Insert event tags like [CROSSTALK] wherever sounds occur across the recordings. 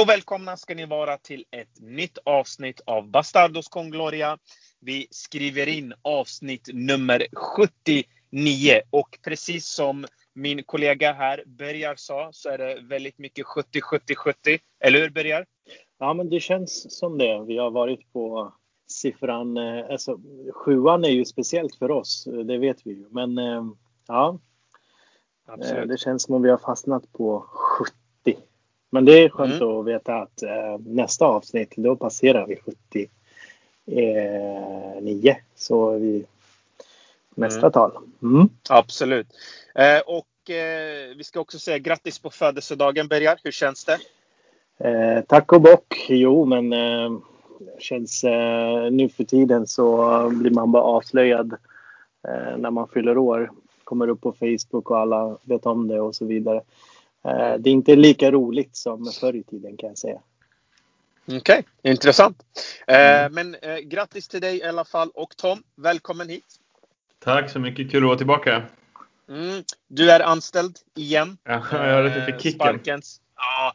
och välkomna ska ni vara till ett nytt avsnitt av Bastardos con Gloria. Vi skriver in avsnitt nummer 79 och precis som min kollega här Bergar sa så är det väldigt mycket 70, 70, 70. Eller hur Bergar? Ja, men det känns som det. Vi har varit på siffran, eh, alltså sjuan är ju speciellt för oss, det vet vi ju. Men eh, ja, Absolut. det känns som om vi har fastnat på 70. Men det är skönt mm. att veta att eh, nästa avsnitt, då passerar vi 79. Så vi nästa mm. tal. Mm. Absolut. Eh, och eh, vi ska också säga grattis på födelsedagen Bergar. Hur känns det? Eh, tack och bock. Jo, men eh, känns eh, nu för tiden så blir man bara avslöjad eh, när man fyller år. Kommer upp på Facebook och alla vet om det och så vidare. Eh, det är inte lika roligt som förr i tiden kan jag säga. Okej, okay, intressant. Eh, mm. Men eh, grattis till dig i alla fall och Tom, välkommen hit. Tack så mycket, kul att vara tillbaka. Mm. Du är anställd igen. Ja, jag har lite för kicken. Sparkens. Ja,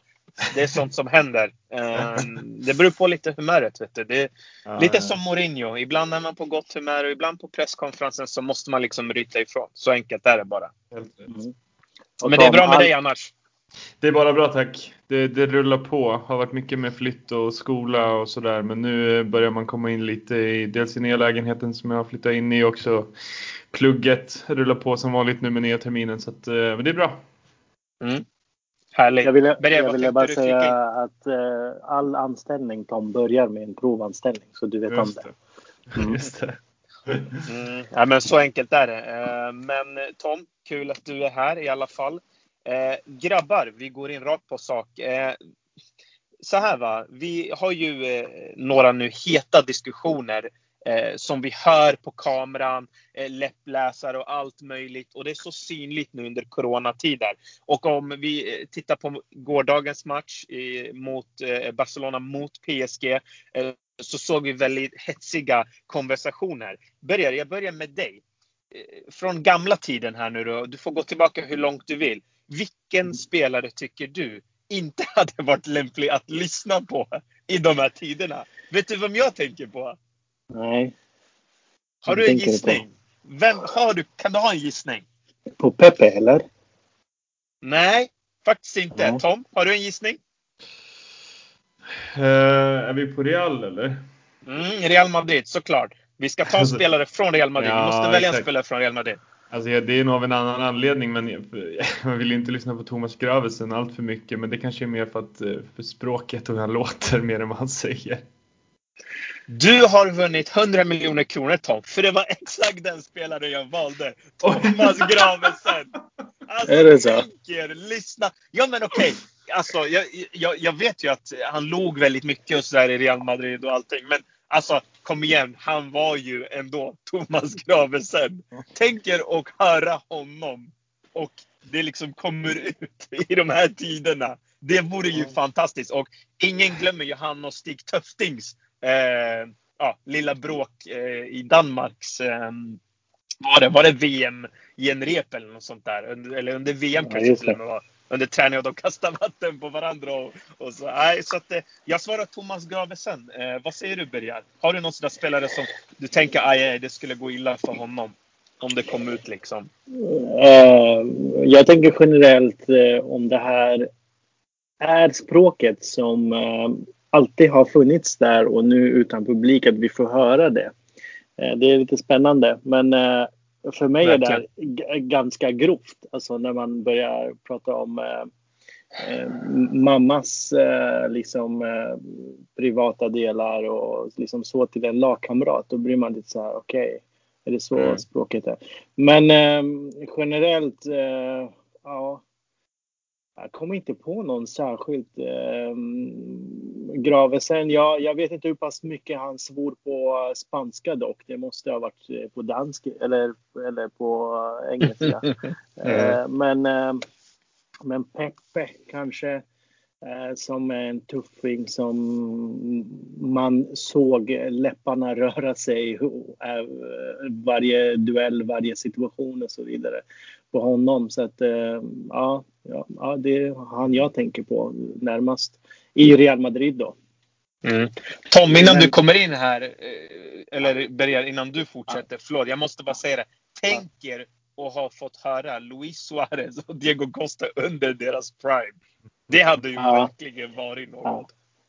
det är sånt som händer. Det beror på lite humöret. Vet du. Det är ja, lite ja. som Mourinho. Ibland är man på gott humör och ibland på presskonferensen så måste man liksom ryta ifrån. Så enkelt är det bara. Mm. Men det är bra med dig annars? Det är bara bra tack. Det, det, rullar på. Har varit mycket med flytt och skola och sådär. Men nu börjar man komma in lite i dels i nya lägenheten som jag har flyttat in i också. Plugget rullar på som vanligt nu med nya terminen. Så att, eh, men det är bra. Mm. Härligt. Jag ville, Berätta, jag ville bara säga att uh, all anställning Tom börjar med en provanställning. Så du vet Just om det. det. Mm. Just det. Mm. Ja, men så enkelt är det. Uh, men Tom, kul att du är här i alla fall. Eh, grabbar, vi går in rakt på sak. Eh, så här va, vi har ju eh, några nu heta diskussioner eh, som vi hör på kameran, eh, läppläsare och allt möjligt. Och det är så synligt nu under coronatider. Och om vi eh, tittar på gårdagens match mot eh, Barcelona mot PSG eh, så såg vi väldigt hetsiga konversationer. Börjar, jag börjar med dig. Eh, från gamla tiden här nu då, du får gå tillbaka hur långt du vill. Vilken spelare tycker du inte [LAUGHS] hade varit lämplig att lyssna på i de här tiderna? Vet du vem jag tänker på? Nej. Har du en gissning? Vem har du? Kan du ha en gissning? På Pepe eller? Nej, faktiskt inte. Nej. Tom, har du en gissning? Uh, är vi på Real eller? Mm, Real Madrid, såklart. Vi ska ta en [LAUGHS] spelare från Real Madrid. Ja, vi måste välja exakt. en spelare från Real Madrid. Alltså det är nog av en annan anledning, men jag [LAUGHS] vill inte lyssna på Thomas Gravesen allt för mycket. Men det kanske är mer för, att, eh, för språket och hur han [LAUGHS] låter mer än vad han säger. Du har vunnit 100 miljoner kronor Tom, för det var exakt den spelare jag valde. Thomas [LAUGHS] Gravesen. Alltså, är det så? Er, lyssna. Ja men okej. Okay. Alltså, jag, jag, jag, vet ju att han låg väldigt mycket och sådär i Real Madrid och allting. Men Alltså kom igen, han var ju ändå Thomas Gravesen. Tänker och höra honom och det liksom kommer ut i de här tiderna. Det vore ju fantastiskt och ingen glömmer ju han och Stig Töftings eh, ja, lilla bråk eh, i Danmarks eh, var det, var det VM genrep eller något sånt där? Eller under VM ja, kanske till och med var under träning och de kastar vatten på varandra. Och, och så. Nej, så att, eh, jag svarar Thomas Gravesen. Eh, vad säger du Bergar? Har du någon sån där spelare som du tänker att det skulle gå illa för honom? Om det kom ut liksom. Uh, jag tänker generellt uh, om det här är språket som uh, alltid har funnits där och nu utan publik att vi får höra det. Det är lite spännande men för mig är det ganska grovt, alltså när man börjar prata om eh, eh, mammas eh, liksom, eh, privata delar och liksom så till en lagkamrat. Då blir man lite så här, okej, okay, är det så mm. språket är? Men eh, generellt, eh, ja, jag kommer inte på någon särskilt. Eh, Gravesen, ja, jag vet inte hur pass mycket han svor på spanska dock. Det måste ha varit eh, på dansk eller, eller på engelska. [LAUGHS] eh, men, eh, men Peppe kanske eh, som en tuffing som man såg läpparna röra sig eh, varje duell, varje situation och så vidare på honom. Så att ja, ja, ja, det är han jag tänker på närmast. I Real Madrid då. Mm. Tom, innan du kommer in här, eh, eller börjar, innan du fortsätter, förlåt, jag måste bara säga det. Tänk er att ha fått höra Luis Suarez och Diego Costa under deras prime. Det hade ju ja. verkligen varit något. Ja.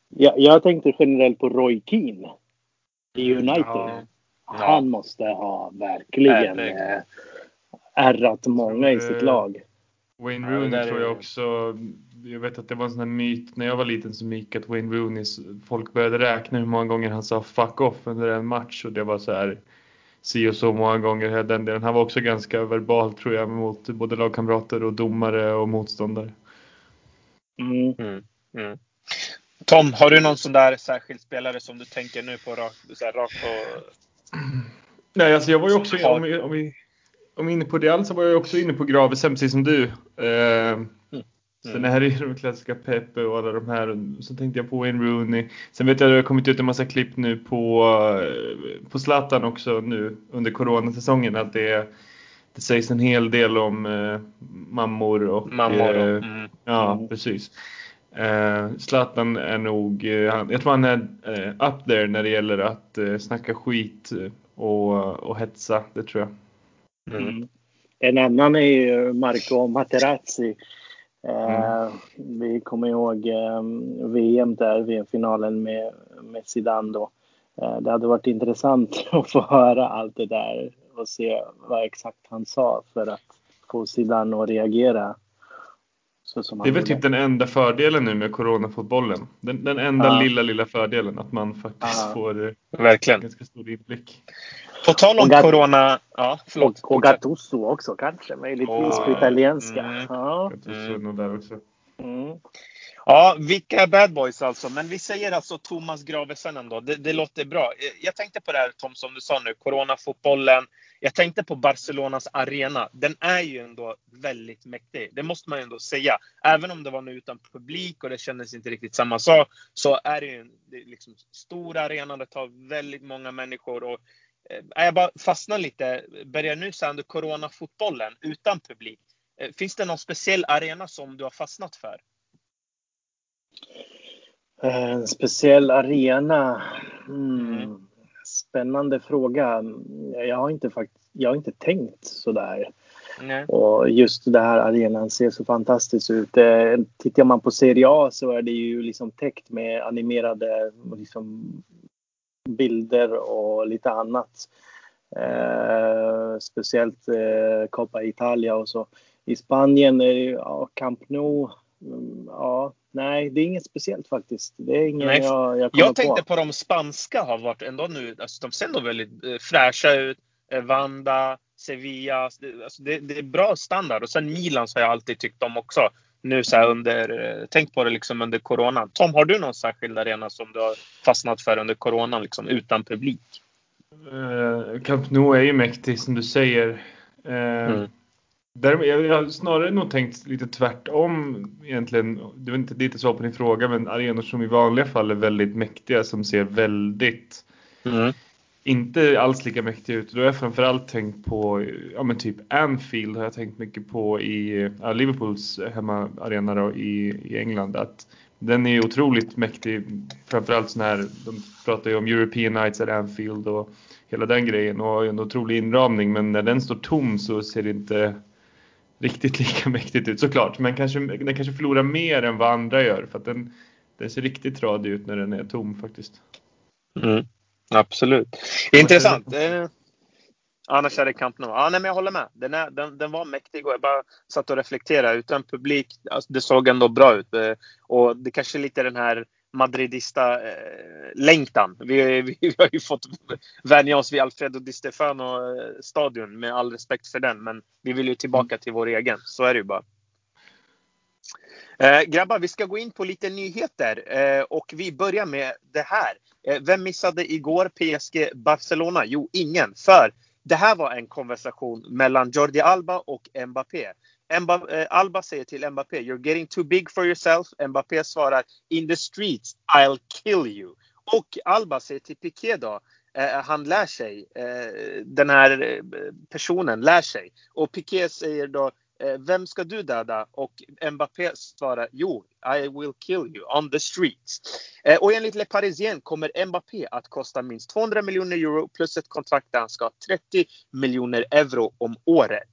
Jag, jag tänkte generellt på Roy Keane i United. Ja. Han måste ha verkligen äh, ärrat många i sitt lag. Wayne Rooney tror jag också. Jag vet att det var en sån här myt när jag var liten som gick att Wayne Rooney, folk började räkna hur många gånger han sa fuck off under en match och det var så här si och så många gånger. Den delen. Han var också ganska verbal tror jag mot både lagkamrater och domare och motståndare. Mm. Mm. Mm. Tom, har du någon sån där särskild spelare som du tänker nu på rakt rak på? Nej, alltså jag var ju också, om vi, om vi, om är inne på Real så var jag också inne på Gravesen precis som du. Eh, mm. Sen är det ju de klassiska Pepe och alla de här. Så tänkte jag på Wayne Rooney. Sen vet jag att det har kommit ut en massa klipp nu på, eh, på Zlatan också nu under coronasäsongen. Att det, det sägs en hel del om eh, mammor och... Mammor eh, mm. Ja, precis. Eh, Zlatan är nog, eh, jag tror han är eh, up there när det gäller att eh, snacka skit och, och hetsa, det tror jag. Mm. mm. En annan är ju Marco Materazzi. Eh, mm. Vi kommer ihåg eh, VM där, VM-finalen med, med Zidane då. Eh, det hade varit intressant [LAUGHS] att få höra allt det där och se vad exakt han sa för att få Zidane att reagera det är väl typ den enda fördelen nu med coronafotbollen. Den, den enda ah. lilla, lilla fördelen att man faktiskt ah. får Verkligen. ganska stor inblick. På tal om corona. Ja, förlåt. Och, och Gattuso också kanske, möjligtvis oh, på italienska. Mm. Ja. Gattuso där också. Mm. Ja, vilka bad boys alltså. Men vi säger alltså Thomas Gravesen ändå. Det, det låter bra. Jag tänkte på det här Tom, som du sa nu, coronafotbollen. Jag tänkte på Barcelonas arena. Den är ju ändå väldigt mäktig. Det måste man ju ändå säga. Även om det var nu utan publik och det kändes inte riktigt samma sak. Så är det ju en det liksom stor arena. Det tar väldigt många människor. Och, eh, jag bara fastnar lite. Börjar nu se under coronafotbollen utan publik. Eh, finns det någon speciell arena som du har fastnat för? En speciell arena? Mm. mm. Spännande fråga. Jag har inte, jag har inte tänkt sådär. Nej. Och just det här arenan ser så fantastiskt ut. Eh, tittar man på Serie A så är det ju liksom täckt med animerade liksom, bilder och lite annat. Eh, speciellt eh, Coppa Italia och så. I Spanien är det ja, Camp Nou. Mm, ja, Nej, det är inget speciellt faktiskt. Det är ingen Nej, jag, jag, jag tänkte på. på de spanska har varit ändå nu, alltså de ser ändå väldigt eh, fräscha ut. Eh, Vanda, Sevilla, alltså det, det, är bra standard. Och sen Milan har jag alltid tyckt om också. Nu så under, eh, tänk på det liksom under coronan. Tom, har du någon särskild arena som du har fastnat för under coronan liksom utan publik? Uh, Camp Nou är ju mäktig som du säger. Uh, mm. Där, jag har snarare nog tänkt lite tvärtom egentligen. Det är inte lite svar på din fråga, men arenor som i vanliga fall är väldigt mäktiga som ser väldigt mm inte alls lika mäktiga ut. Då har jag framförallt tänkt på ja, men typ Anfield har jag tänkt mycket på i ja, Liverpools hemmaarena då, i, i England. Att den är otroligt mäktig. Framförallt sån här, de pratar ju om European Nights at Anfield och hela den grejen och en otrolig inramning. Men när den står tom så ser det inte riktigt [LAUGHS] lika mäktigt ut såklart. Men kanske, den kanske förlorar mer än vad andra gör för att den, den ser riktigt tradig ut när den är tom faktiskt. Mm, absolut. Intressant. Eh, annars är det Camp Nou. Ja, nej, men jag håller med. Den, är, den, den var mäktig och jag bara satt och reflekterade. Utan publik, alltså, det såg ändå bra ut. Eh, och det kanske är lite den här Madridista-längtan. Eh, vi, vi, [LAUGHS] vi, har ju fått vänja oss vid Alfredo Di Stefano-stadion med all respekt för den. Men vi vill ju tillbaka till vår egen. Så är det ju bara. Eh, grabbar, vi ska gå in på lite nyheter eh, och vi börjar med det här. Eh, vem missade igår PSG Barcelona? Jo, ingen. För det här var en konversation mellan Jordi Alba och Mbappé. Mbappé, eh, Alba säger till Mbappé, “You're getting too big for yourself”. Mbappé svarar “In the streets, I'll kill you”. Och Alba säger till Piqué då, eh, han lär sig, eh, den här eh, personen lär sig. Och Piqué säger då Eh, vem ska du döda? Och Mbappé svarar jo, I will kill you on the streets. Eh, och enligt Le Parisien kommer Mbappé att kosta minst 200 miljoner euro plus ett kontrakt där han ska ha 30 miljoner euro om året.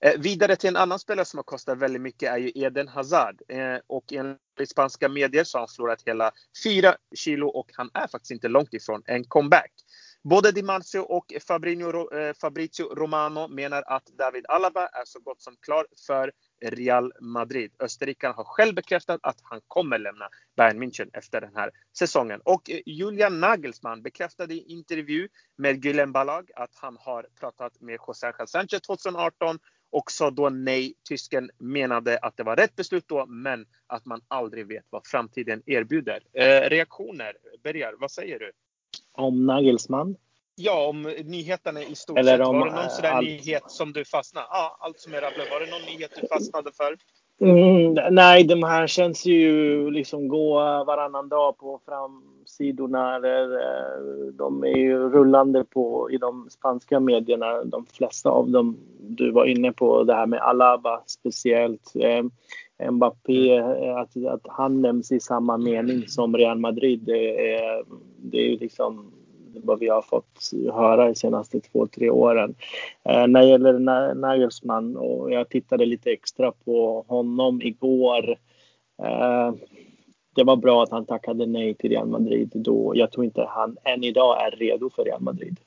Eh, vidare till en annan spelare som har kostat väldigt mycket är ju Eden Hazard. Eh, och enligt spanska medier så har han förlorat hela 4 kilo och han är faktiskt inte långt ifrån en comeback. Både Di Marzio och Fabrizio, eh, Fabrizio Romano menar att David Alaba är så gott som klar för Real Madrid. Österrikaren har själv bekräftat att han kommer lämna Bayern München efter den här säsongen. Och eh, Julian Nagelsmann bekräftade i intervju med Gülen Balag att han har pratat med José Angel Sanchez 2018 och sa då nej. Tysken menade att det var rätt beslut då, men att man aldrig vet vad framtiden erbjuder. Eh, reaktioner? Bergar, vad säger du? Om Nagelsmann? Ja, om nyheterna i stort Eller sett. Var det någon sådär allt... nyhet som du fastnade? Ja, allt som är rabblat. Var det någon nyhet du fastnade för? Mm, nej, de här känns ju liksom gå varannan dag på framsidorna. Eller, eh, de är ju rullande på i de spanska medierna. De flesta av dem du var inne på, det här med Alaba speciellt. Mbappé, att, att han nämns i samma mening som Real Madrid. Det är, det är ju liksom vad vi har fått höra de senaste två, tre åren. Eh, när det gäller Nagelsmann och jag tittade lite extra på honom igår. Eh, det var bra att han tackade nej till Real Madrid då. Jag tror inte han än idag är redo för Real Madrid.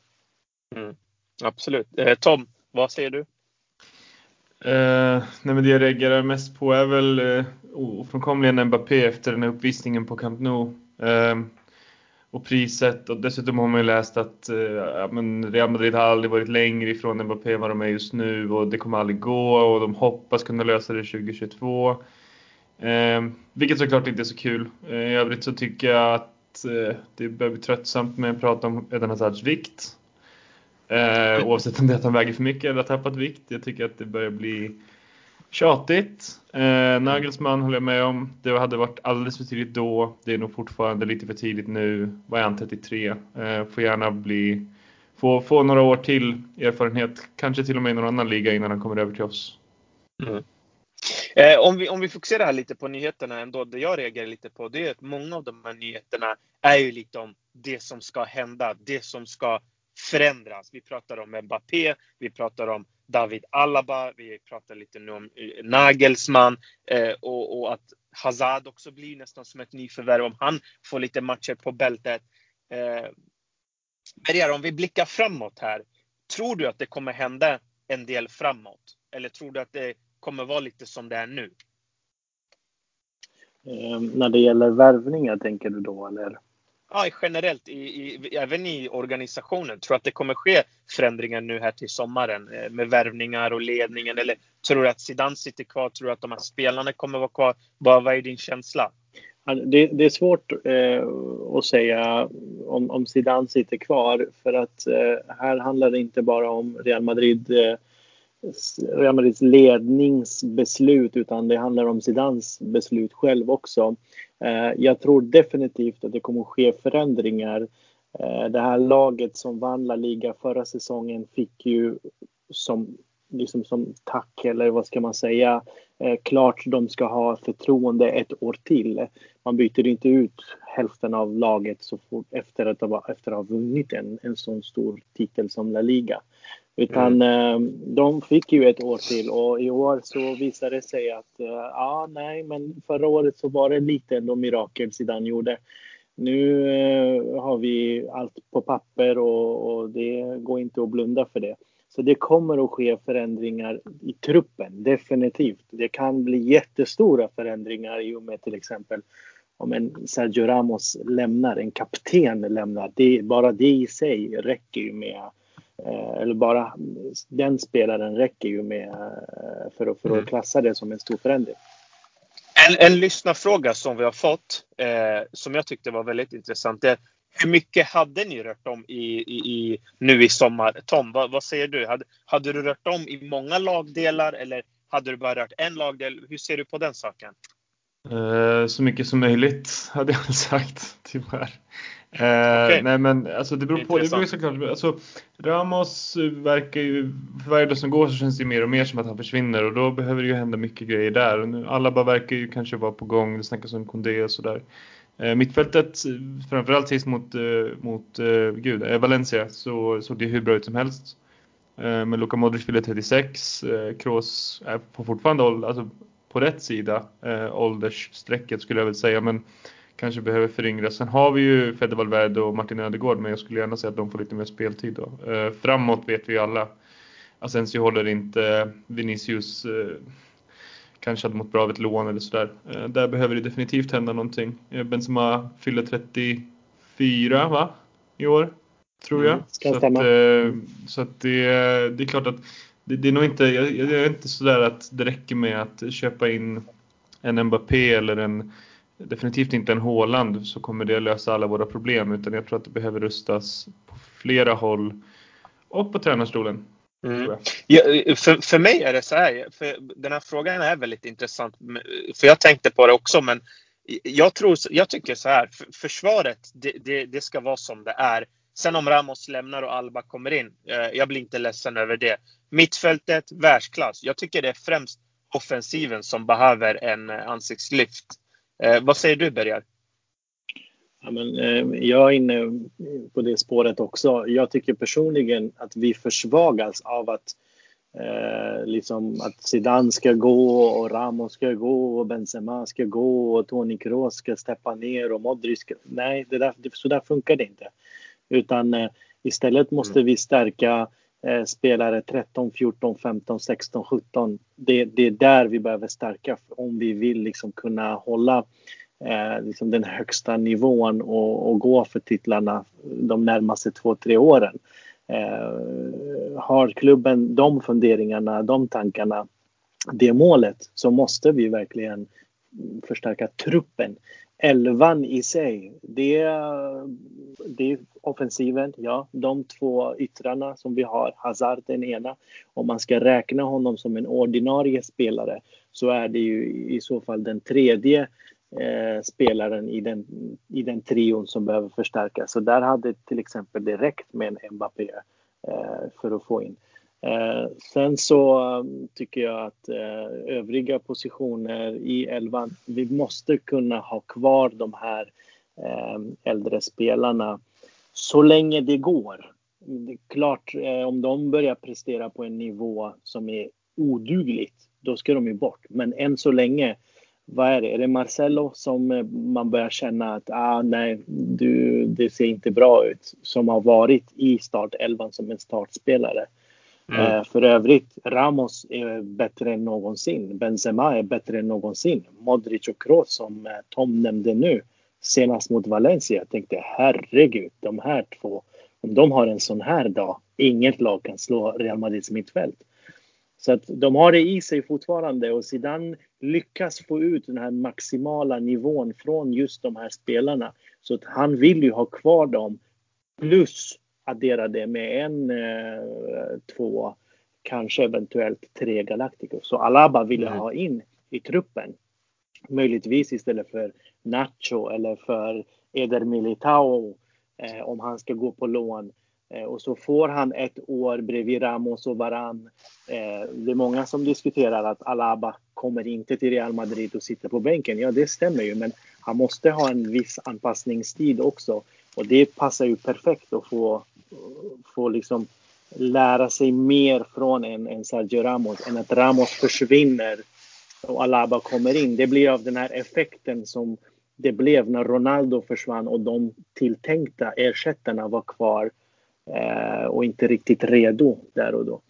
Mm, absolut. Eh, Tom, vad säger du? Eh, nej men det jag reagerar mest på är väl eh, ofrånkomligen Mbappé efter den här uppvisningen på Camp Nou. Eh, och priset och dessutom har man ju läst att eh, ja, men Real Madrid har aldrig varit längre ifrån Mbappé än vad de är just nu och det kommer aldrig gå och de hoppas kunna lösa det 2022. Eh, vilket såklart inte är så kul. Eh, I övrigt så tycker jag att eh, det börjar bli tröttsamt med att prata om Eden Hazards vikt. Eh, oavsett om det är att han väger för mycket eller har tappat vikt. Jag tycker att det börjar bli Tjatigt. Eh, Nagelsmann håller jag med om. Det hade varit alldeles för tidigt då. Det är nog fortfarande lite för tidigt nu. Vad är han, 33? Eh, får gärna bli... Få, få några år till erfarenhet. Kanske till och med i någon annan liga innan han kommer över till oss. Mm. Eh, om, vi, om vi fokuserar här lite på nyheterna ändå. Det jag reagerar lite på det är att många av de här nyheterna är ju lite om det som ska hända. Det som ska förändras. Vi pratar om Mbappé, vi pratar om David Alaba, vi pratar lite nu om Nagelsman Nagelsmann eh, och, och, att Hazard också blir nästan som ett nyförvärv om han får lite matcher på bältet. Eh, om vi blickar framåt här. Tror du att det kommer hända en del framåt? Eller tror du att det kommer vara lite som det är nu? Eh, när det gäller värvningar tänker du då eller? Ja, generellt, i, i, även i organisationen. Tror du att det kommer ske förändringar nu här till sommaren eh, med värvningar och ledningen? Eller tror du att Zidane sitter kvar? Tror du att de här spelarna kommer vara kvar? Vad, vad är din känsla? Det, det är svårt eh, att säga om, om Zidane sitter kvar för att eh, här handlar det inte bara om Real Madrid eh, Real Madrids ledningsbeslut utan det handlar om Zidans beslut själv också. Eh, jag tror definitivt att det kommer att ske förändringar. Eh, det här laget som vann La Liga förra säsongen fick ju som, liksom som tack, eller vad ska man säga, eh, klart de ska ha förtroende ett år till. Man byter inte ut hälften av laget så fort efter att ha, efter att ha vunnit en, en sån stor titel som La Liga. Utan mm. de fick ju ett år till och i år så visade det sig att eh, ja, nej, men förra året så var det lite ändå mirakel Zidane gjorde. Nu eh, har vi allt på papper och, och, det går inte att blunda för det. Så det kommer att ske förändringar i truppen, definitivt. Det kan bli jättestora förändringar i och med till exempel om en Sergio Ramos lämnar, en kapten lämnar. Det, bara det i sig räcker ju med Eh, eller bara den spelaren räcker ju med eh, för att, för att mm. klassa det som en stor förändring. En, en lyssnarfråga som vi har fått, eh, som jag tyckte var väldigt intressant, är hur mycket hade ni rört om i, i, i nu i sommar? Tom, vad, vad, säger du? Hade, hade du rört om i många lagdelar eller hade du bara rört en lagdel? Hur ser du på den saken? Uh, så mycket som möjligt hade jag sagt, tyvärr. Eh, okay. Nej men alltså det beror på. Det beror såklart, alltså, Ramos verkar ju, för varje dag som går så känns det mer och mer som att han försvinner och då behöver det ju hända mycket grejer där. Alla bara verkar ju kanske vara på gång. Det snackas om Kondé och sådär. Eh, mittfältet, framförallt sist mot, eh, mot eh, gud, Valencia, så såg det hur bra ut som helst. Men Luka Modric fyller 36, Kroos är på fortfarande alltså, på rätt sida åldersstrecket skulle jag väl säga. Men kanske behöver föryngras. Sen har vi ju Fede Valverde och Martin Ödegård men jag skulle gärna säga att de får lite mer speltid då. Framåt vet vi alla. Asensio håller inte. Vinicius kanske hade mått bra av ett lån eller sådär. Eh, där behöver det definitivt hända någonting. Eh, Benzema fyller 34 va? I år. Tror jag. Mm, så, att, eh, så att det, det är klart att det, det är nog inte, jag, jag är inte sådär att det räcker med att köpa in en Mbappé eller en definitivt inte en Håland så kommer det lösa alla våra problem utan jag tror att det behöver rustas på flera håll och på tränarstolen. Mm. Ja, för, för mig är det så här, för den här frågan är väldigt intressant. För jag tänkte på det också, men jag, tror, jag tycker så här, försvaret det, det, det ska vara som det är. Sen om Ramos lämnar och Alba kommer in, eh, jag blir inte ledsen över det. Mittfältet, världsklass. Jag tycker det är främst offensiven som behöver en ansiktslyft. Eh, vad säger du Bergar? Ja, men, eh, jag är inne på det spåret också. Jag tycker personligen att vi försvagas av att eh, liksom att Zidane ska gå och Ramos ska gå och Benzema ska gå och Toni Kroos ska steppa ner och Modric ska... Nej, det där, så där funkar det inte. Utan eh, istället måste mm. vi stärka eh, spelare 13, 14, 15, 16, 17. Det, det är där vi behöver stärka om vi vill liksom kunna hålla eh, liksom den högsta nivån och, och, gå för titlarna de närmaste två, tre åren. Eh, har klubben de funderingarna, de tankarna, det målet så måste vi verkligen förstärka truppen elvan i sig, det, det är offensiven, ja. De två yttrarna som vi har, Hazard den ena. Om man ska räkna honom som en ordinarie spelare så är det ju i så fall den tredje eh, spelaren i den, i den trion som behöver förstärkas. Så där hade till exempel det räckt med en Mbappé eh, för att få in. Eh, sen så um, tycker jag att eh, övriga positioner i elvan, vi måste kunna ha kvar de här eh, äldre spelarna så länge det går. Det är klart, eh, om de börjar prestera på en nivå som är odugligt, då ska de ju bort. Men än så länge, vad är det? Är det Marcelo som eh, man börjar känna att ah, nej, du, det ser inte bra ut, som har varit i startelvan som en startspelare? Mm. Eh, för övrigt, Ramos är bättre än någonsin. Benzema är bättre än någonsin. Modric och Kroos som eh, Tom nämnde nu, senast mot Valencia. Jag tänkte herregud, de här två, om de har en sån här dag, inget lag kan slå Real Madrids mittfält. Så att de har det i sig fortfarande och Zidane lyckas få ut den här maximala nivån från just de här spelarna. Så att han vill ju ha kvar dem. Plus addera det med en, eh, två, kanske eventuellt tre Galacticos. Så Alaba vill mm. ha in i truppen. Möjligtvis istället för Nacho eller för Eder Militao eh, om han ska gå på lån. Eh, och så får han ett år bredvid Ramos och Varan. Eh, det är många som diskuterar att Alaba kommer inte till Real Madrid och sitter på bänken. Ja, det stämmer ju, men han måste ha en viss anpassningstid också. Och det passar ju perfekt att få få liksom lära sig mer från en, en Sergio Ramos än att Ramos försvinner och Alaba kommer in. Det blir av den här effekten som det blev när Ronaldo försvann och de tilltänkta ersättarna var kvar och inte riktigt redo där och då.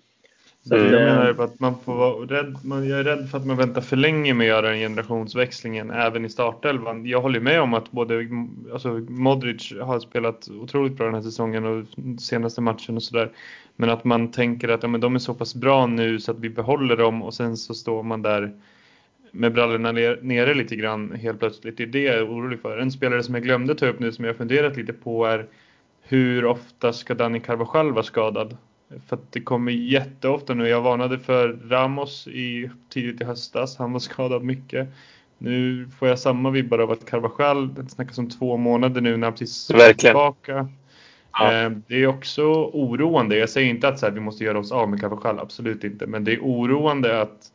Så mm. Jag menar att man får vara rädd, man, jag är rädd för att man väntar för länge med att göra den generationsväxlingen även i startelvan. Jag håller med om att både alltså Modric har spelat otroligt bra den här säsongen och senaste matchen och sådär. Men att man tänker att ja, men de är så pass bra nu så att vi behåller dem och sen så står man där med brallorna nere lite grann helt plötsligt. Det är det jag är orolig för. En spelare som jag glömde ta upp nu som jag funderat lite på är hur ofta ska Dani Carvajal vara skadad? För att det kommer jätteofta nu. Jag varnade för Ramos i, tidigt i höstas. Han var skadad mycket. Nu får jag samma vibbar av att Carvajal, det snackas om två månader nu när han precis är tillbaka. Ja. Eh, Det är också oroande. Jag säger inte att så här, vi måste göra oss av med Carvajal, absolut inte. Men det är oroande att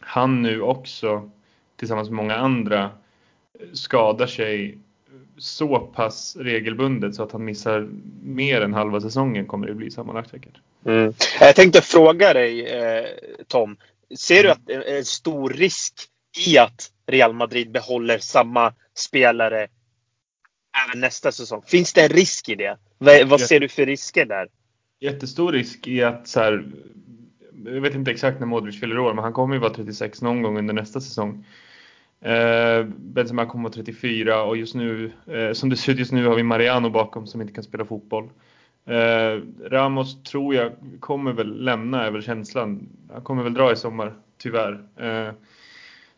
han nu också, tillsammans med många andra, skadar sig så pass regelbundet så att han missar mer än halva säsongen kommer det bli sammanlagt säkert. Mm. Jag tänkte fråga dig eh, Tom. Ser du att det är en stor risk i att Real Madrid behåller samma spelare även nästa säsong? Finns det en risk i det? Vad, ser du för risker där? Jättestor risk i att så här, jag vet inte exakt när Modric fyller år, men han kommer ju vara 36 någon gång under nästa säsong. Eh, Benzema kommer vara 34 och just nu, eh, som det ser ut just nu har vi Mariano bakom som inte kan spela fotboll. Eh, Ramos tror jag kommer väl lämna över känslan. Han kommer väl dra i sommar, tyvärr. Eh,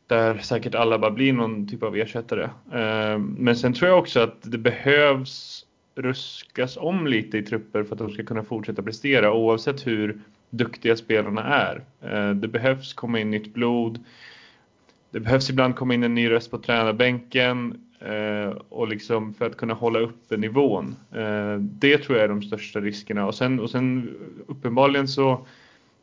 där säkert alla bara blir någon typ av ersättare. Eh, men sen tror jag också att det behövs ruskas om lite i trupper för att de ska kunna fortsätta prestera oavsett hur duktiga spelarna är. Eh, det behövs komma in nytt blod. Det behövs ibland komma in en ny röst på tränarbänken eh, och liksom för att kunna hålla uppe nivån. Eh, det tror jag är de största riskerna och sen, och sen uppenbarligen så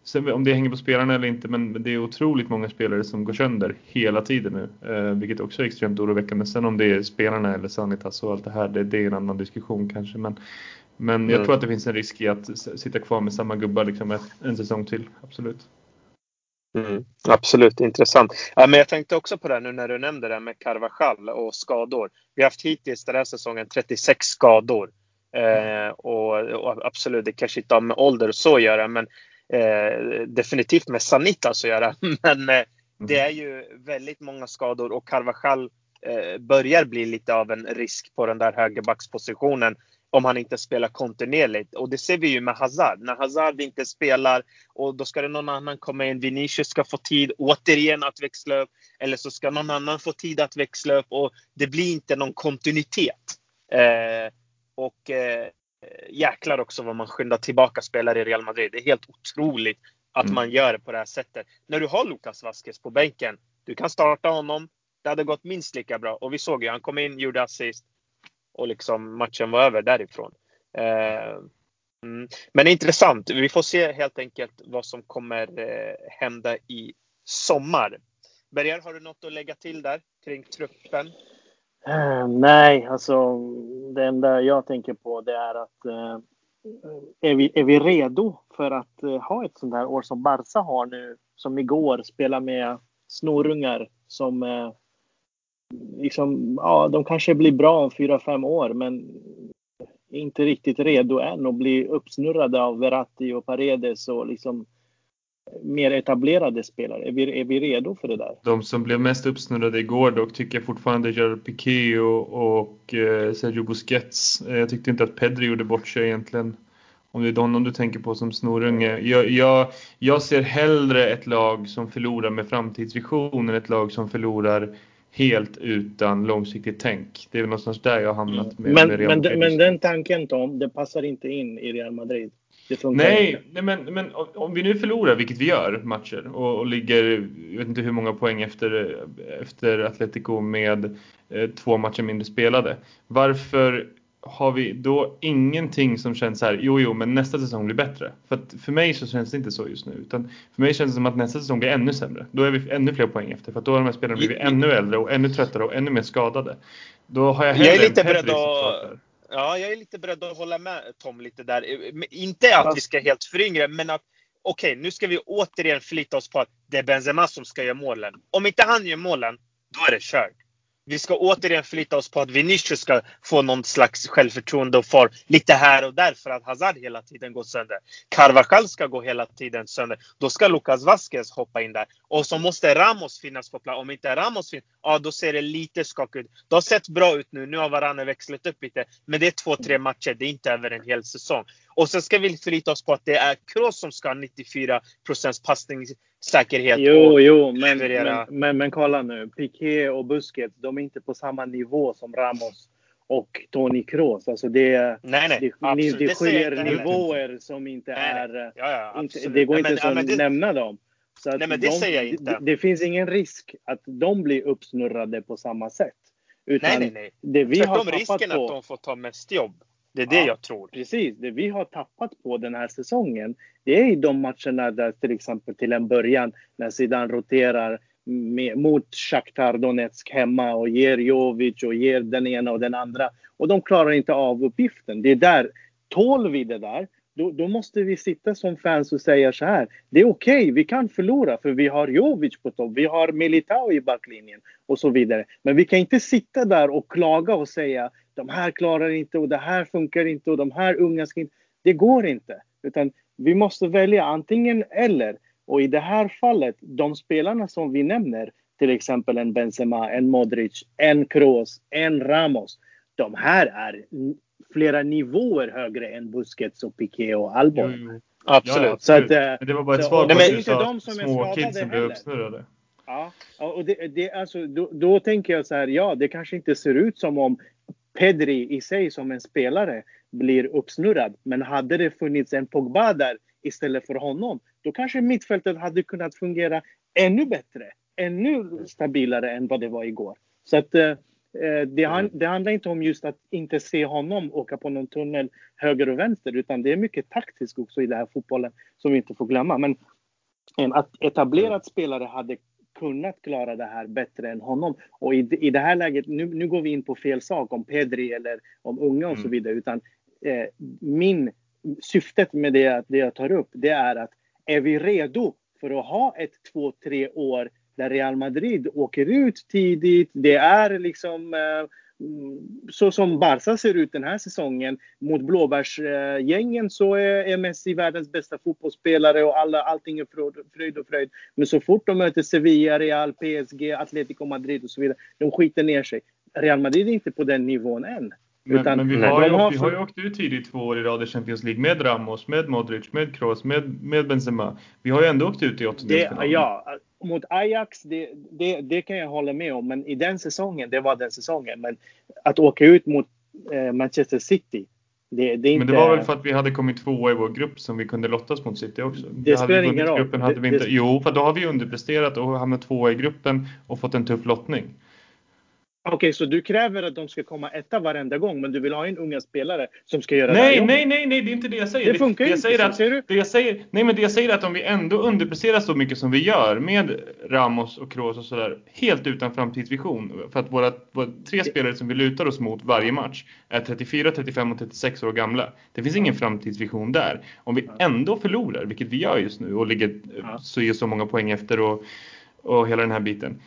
Sen om det hänger på spelarna eller inte, men det är otroligt många spelare som går sönder hela tiden nu. Eh, vilket också är extremt oroväckande. Sen om det är spelarna eller Sanitas och allt det här, det, det är en annan diskussion kanske. Men, men jag Mm. tror att det finns en risk i att sitta kvar med samma gubbar liksom en säsong till. Absolut. Mm, absolut, intressant. Ja, men jag tänkte också på det nu när du nämnde det med Carvajal och skador. Vi har haft hittills den här säsongen 36 skador. Eh, och, och absolut, det kanske inte har med ålder och så att göra, men eh, definitivt med Sanitas att göra. [LAUGHS] Men eh, det är ju väldigt många skador och Carvajal eh, börjar bli lite av en risk på den där högerbackspositionen om han inte spelar kontinuerligt. Och det ser vi ju med Hazard. När Hazard inte spelar och då ska det någon annan komma in. Vinicius ska få tid återigen att växla upp. Eller så ska någon annan få tid att växla upp och det blir inte någon kontinuitet. Eh, och eh, jäklar också vad man skyndar tillbaka spelare i Real Madrid. Det är helt otroligt att Mm. man gör det på det här sättet. När du har Lucas Vasquez på bänken, du kan starta honom. Det hade gått minst lika bra. Och vi såg ju, han kom in, gjorde assist och liksom matchen var över därifrån. Eh, mm. Men intressant. Vi får se helt enkelt vad som kommer eh, hända i sommar. Berger, har du något att lägga till där kring truppen? Eh, nej, alltså det enda jag tänker på det är att är, vi, är vi redo för att ha ett sånt här år som Barca har nu? Som igår, spela med snorungar som liksom, ja, de kanske blir bra om fyra, fem år, men inte riktigt redo än att bli uppsnurrade av Verratti och Paredes och liksom eh, mer etablerade spelare. Är vi, är vi redo för det där? De som blev mest uppsnurrade igår dock tycker jag fortfarande Gerard Piqué och, och eh, Sergio Busquets. Eh, jag tyckte inte att Pedri gjorde bort sig egentligen. Om det är honom du tänker på som snorunge. Jag, jag, jag ser hellre ett lag som förlorar med framtidsvision än ett lag som förlorar helt utan långsiktigt tänk. Det är väl någonstans där jag har hamnat med, men, med Real men, Madrid. men den tanken Tom, det passar inte in i Real Madrid. Nej, nej men, men om- om vi nu förlorar, vilket vi gör, matcher och, och ligger, jag vet inte hur många poäng efter, efter Atletico med eh, två matcher mindre spelade. Varför har vi då ingenting som känns så här, jo jo men nästa säsong blir bättre? För att för mig så känns det inte så just nu. Utan för mig känns det som att nästa säsong blir ännu sämre. Då är vi ännu fler poäng efter. För att då har de här spelarna blivit ännu äldre och ännu tröttare och ännu mer skadade. Då har jag Jag är hellre lite beredd att-. Ja, jag är lite beredd att hålla med Tom lite där. Inte att vi ska helt föryngra, men att okej, nu ska vi återigen förlita oss på att det är Benzema som ska göra målen. Om inte han gör målen, då är det kört. Vi ska återigen förlita oss på att Vinicius ska få någon slags självförtroende och far lite här och där för att Hazard hela tiden går sönder. Carvajal ska gå hela tiden sönder. Då ska Lucas Vasquez hoppa in där. Och så måste Ramos finnas på plats. Om inte Ramos finns, ja då ser det lite skakigt ut. Det har sett bra ut nu. Nu har Varane växlat upp lite. Men det är två, tre matcher. Det är inte över en hel säsong. Och sen ska vi förlita oss på att det är Kroos som ska ha 94 passningssäkerhet. Jo, jo, men, men, men, men kolla nu. Piqué och Busquets, de är inte på samma nivå som Ramos och Toni Kroos. Alltså det, Nej, nej. det, det, heller. nivåer som inte Nej, nej. är... Ja, ja, Inte, det går inte men- ja, att men det- nämna dem. Så Nej, men det de, säger jag inte. Det, det, finns ingen risk att de blir uppsnurrade på samma sätt. Utan nej, nej, nej. Det vi Tvärtom har risken på, att de får ta mest jobb. Det är det Ja. jag tror. Precis, det vi har tappat på den här säsongen, det är de matcherna där till exempel till en början när Zidane roterar med, mot Shakhtar Donetsk hemma och ger Jovic och ger den ena och den andra. Och de klarar inte av uppgiften. Det är där, tål vi det där, då, då måste vi sitta som fans och säga så här. Det är okej, vi kan förlora för vi har Jovic på topp, vi har Militao i backlinjen och så vidare. Men vi kan inte sitta där och klaga och säga de här klarar inte och det här funkar inte och de här unga ska inte. Det går inte. Utan vi måste välja antingen eller. Och i det här fallet, de spelarna som vi nämner, till exempel en Benzema, en Modric, en Kroos, en Ramos. De här är flera nivåer högre än Busquets och Piqué och Albon. Jo. Absolut. Ja, ja, Så att, absolut. Men det var bara ett så- svar på det är att du inte sa de som är små kidsen blev heller. uppsnurrade. Ja, och det, det, alltså, då, då tänker jag så här, ja, det kanske inte ser ut som om Pedri i sig som en spelare blir uppsnurrad. Men hade det funnits en Pogba där istället för honom, då kanske mittfältet hade kunnat fungera ännu bättre, ännu stabilare än vad det var igår. Så att eh, det, han, det handlar inte om just att inte se honom åka på någon tunnel höger och vänster, utan det är mycket taktiskt också i den här fotbollen som vi inte får glömma. Men en att etablerad spelare hade kunnat klara det här bättre än honom. Och i, i det här läget, nu, nu går vi in på fel sak om Pedri eller om unga och så Mm. vidare. Utan eh, min syftet med det, det jag tar upp, det är att är vi redo för att ha ett två, tre år där Real Madrid åker ut tidigt. Det är liksom eh, mm, så som Barca ser ut den här säsongen. Mot blåbärsgängen så är, Messi världens bästa fotbollsspelare och alla, allting är fröjd- och fröjd. Men så fort de möter Sevilla, Real, PSG, Atletico Madrid och så vidare, de skiter ner sig. Real Madrid är inte på den nivån än. Men, Utan men vi, har ju, har vi har ju åkt ut tidigt två år i rad i Champions League med Ramos, med Modric, med Kroos, med, med Benzema. Vi har ju ändå åkt ut i åttondelsfinalen. ja, mot Ajax, det, det, det kan jag hålla med om. Men i den säsongen, det var den säsongen. Men att åka ut mot eh, Manchester City, det, det inte... Men det var väl för att vi hade kommit tvåa i vår grupp som vi kunde lottas mot City också. Det spelar ingen roll. Gruppen hade vi inte, Jo, för då har vi underpresterat och hamnat tvåa i gruppen och fått en tuff lottning. Okej, så du kräver att de ska komma etta varenda gång, men du vill ha en unga spelare som ska göra det Nej, jobbet. nej, nej, nej, det är inte det jag säger. Det funkar jag inte, säger att, ser du? Det jag säger, nej, men det jag säger är att om vi ändå underpresterar så mycket som vi gör med Ramos och Kroos och sådär, helt utan framtidsvision. För att våra, våra tre spelare som vi lutar oss mot varje match är 34, 35 och 36 år gamla. Det finns ingen framtidsvision där. Om vi ändå förlorar, vilket vi gör just nu och ligger så, så många poäng efter och, och hela den här biten.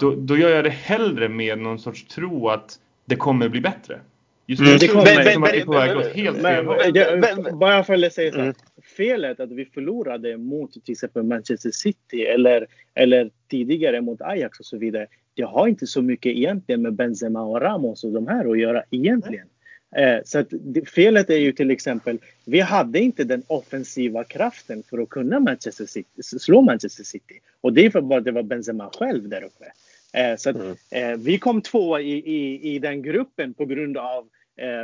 Då, då gör jag det hellre med någon sorts tro att det kommer bli bättre. Just nu Mm, det ser kommer. som att vi är på väg åt helt fel håll. bara för att säga så här, Mm. felet att vi förlorade mot till exempel Manchester City eller, eller tidigare mot Ajax och så vidare. Det har inte så mycket egentligen med Benzema och Ramos och de här att göra egentligen. Eh, så att felet är ju till exempel, vi hade inte den offensiva kraften för att kunna Manchester City, slå Manchester City. Och det är för bara det var Benzema själv där uppe. Eh, så att, Mm. eh, vi kom tvåa i, i, i den gruppen på grund av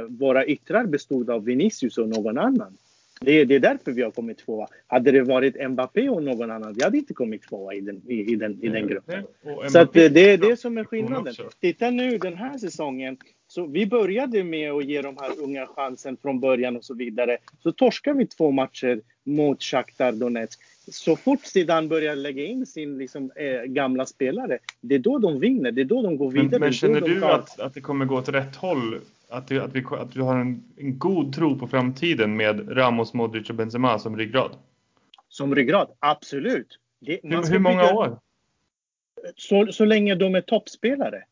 våra yttrar bestod av Vinicius och någon annan. Det, är- det är därför vi har kommit tvåa. Hade det varit Mbappé och någon annan, vi hade inte kommit tvåa i den, i, i den, i den gruppen. Och Så att det, det är det som är skillnaden. Titta nu den här säsongen. Så vi började med att ge de här unga chansen från början och så vidare. Så torskar vi två matcher mot Shakhtar Donetsk. Så fort Zidane börjar lägga in sin liksom, eh, gamla spelare, det är då de vinner. Det är då de går vidare. Men, men känner du tar- att, att det kommer gå åt rätt håll? Att, det, att, vi, att du har en, en god tro på framtiden med Ramos, Modric och Benzema som ryggrad? Som ryggrad, absolut. Det, Hur, hur många bygga- år? Så, så länge de är toppspelare.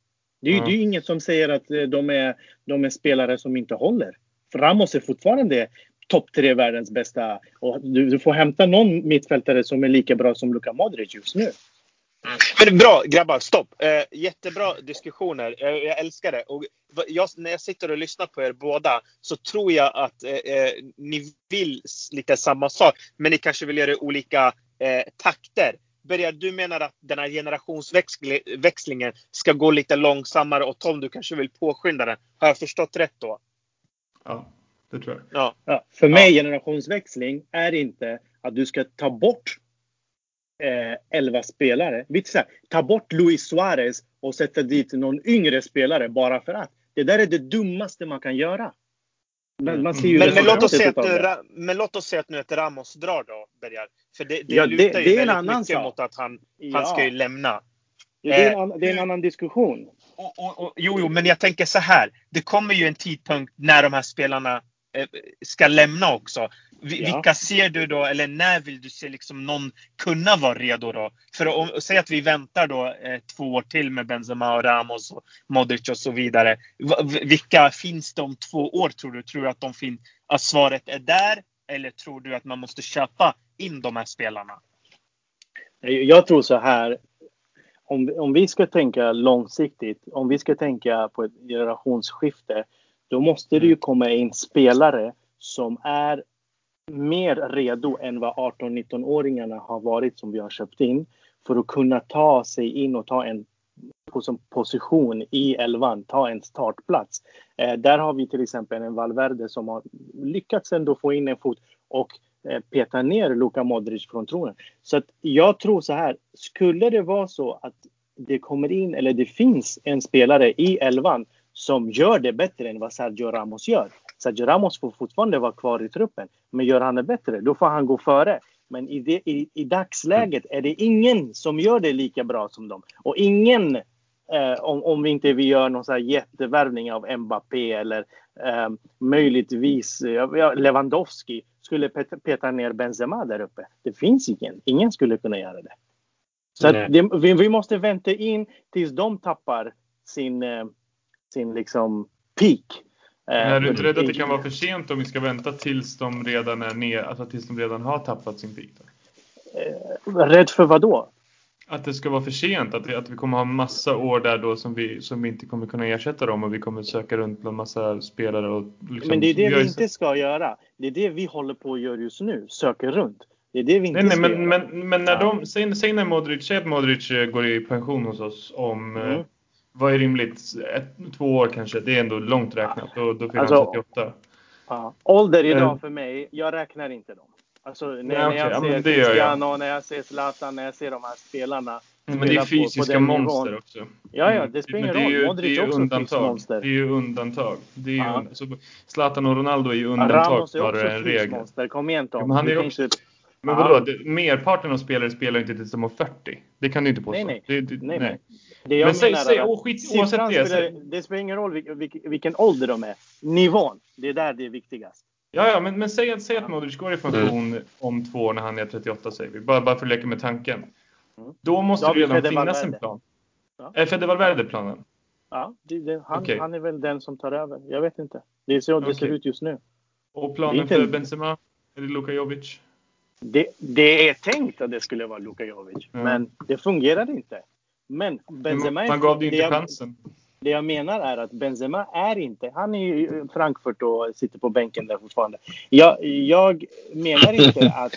Det är ju Ja. det är ju inget som säger att eh, de är, de är spelare som inte håller. För Ramos är fortfarande topp tre världens bästa. Och du, du får hämta någon mittfältare som är lika bra som Luka Modric just nu. Men bra grabbar, stopp! Eh, jättebra diskussioner. Eh, jag älskar det. Och jag, när jag sitter och lyssnar på er båda så tror jag att eh, eh, ni vill lite samma sak. Men ni kanske vill göra olika eh, takter. Berger, du menar att den här generationsväxlingen ska gå lite långsammare och Tom, du kanske vill påskynda den. Har jag förstått rätt då? Ja, det tror jag. Ja. Ja, för mig generationsväxling är inte att du ska ta bort eh, 11 spelare. Vi ta bort Luis Suarez och sätta dit någon yngre spelare bara för att. Det där är det dummaste man kan göra. Men, men, men, låt oss säga att, men låt oss säga att nu ett Ramos drar då, Bergar. För det, det ja, lutar det, ju det väldigt mycket sak. mot att han, ja. han ska ju lämna. Ja, det, är en, eh, det är en annan diskussion. Och, och, och, jo, jo, men jag tänker så här. Det kommer ju en tidpunkt när de här spelarna ska lämna också. Vi, ja. Vilka ser du då, eller när vill du se liksom någon kunna vara redo då? För att säga att vi väntar då eh, två år till med Benzema och Ramos och Modric och så vidare. V vilka finns det om två år tror du? Tror du att, de fin att svaret är där? Eller tror du att man måste köpa in de här spelarna? Jag tror så här. Om, om vi ska tänka långsiktigt, om vi ska tänka på ett generationsskifte, då måste det ju mm. komma in spelare som är mer redo än vad 18-19-åringarna har varit som vi har köpt in för att kunna ta sig in och ta en position i elvan, ta en startplats. Eh, där har vi till exempel en Valverde som har lyckats ändå få in en fot och eh, peta ner Luka Modric från tronen. Så att jag tror så här, skulle det vara så att det kommer in eller det finns en spelare i elvan som gör det bättre än vad Sergio Ramos gör. Sergio Ramos får fortfarande vara kvar i truppen. Men gör han det bättre, då får han gå före. Men i, det, i, i dagsläget är det ingen som gör det lika bra som dem. Och ingen, eh, om, om vi inte vi gör någon så här jättevärvning av Mbappé eller eh, möjligtvis eh, Lewandowski, skulle peta ner Benzema där uppe. Det finns ingen. Ingen skulle kunna göra det. Så det, vi, vi, måste vänta in tills de tappar sin, eh, sin liksom peak. Men är du inte rädd att det kan vara för sent om vi ska vänta tills de redan är ner, alltså tills de redan har tappat sin peak? Då? Eh, rädd för vad då? Att det ska vara för sent, att, att vi kommer ha massa år där då som vi, som vi inte kommer kunna ersätta dem och vi kommer söka runt bland massa spelare. Och liksom, men det är det vi inte ska göra. Det är det vi håller på att göra just nu, söker runt. Det är det vi inte nej, ska nej, men, göra. Men, men när de, säg, säg när Modric, säg att Modric eh, går i pension hos oss om mm vad är rimligt? Ett, två år kanske? Det är ändå långt räknat. Då, då fyller alltså, han 38. Ja. Ålder idag uh, för mig, jag räknar inte dem. Alltså när, nej, när jag ser ja, Cristiano, jag. när jag ser Zlatan, när jag ser de här spelarna. Men det är fysiska på, på monster nivån. också. Ja, ja, det spelar ingen roll. Modric är också undantag. monster. Det är ju undantag. Det är ju, ja. alltså, Zlatan och Ronaldo är ju undantag snarare än regel. Monster. Kom igen Tom. Ja, men han är också, men vadå? Det, merparten av spelare spelar inte tills de är 40. Det kan du inte påstå. Nej, nej. Det, det, nej, nej. Det jag men säg, säg, och skit, oavsett det. Spelar, det spelar ingen roll vilken, vilken ålder de är. Nivån, det är där det är viktigast. Ja, ja men, men säg, säg att Modric går i funktion mm. om två år när han är 38, säger vi. Bara, bara för att leka med tanken. Mm. Då måste det redan Fede finnas Valverde. en plan. Ja. Är Fede Valverde planen? Ja, det, det, han, okay. han är väl den som tar över. Jag vet inte. Det är så okay. det ser ut just nu. Och planen för Benzema? Är det Luka Jovic? Det, det, är tänkt att det skulle vara Luka Jovic, mm. men det fungerade inte. Men Benzema... Man gav det inte det chansen. det jag menar är att Benzema är inte... Han är i Frankfurt och sitter på bänken där fortfarande. Jag, jag menar inte [LAUGHS] att,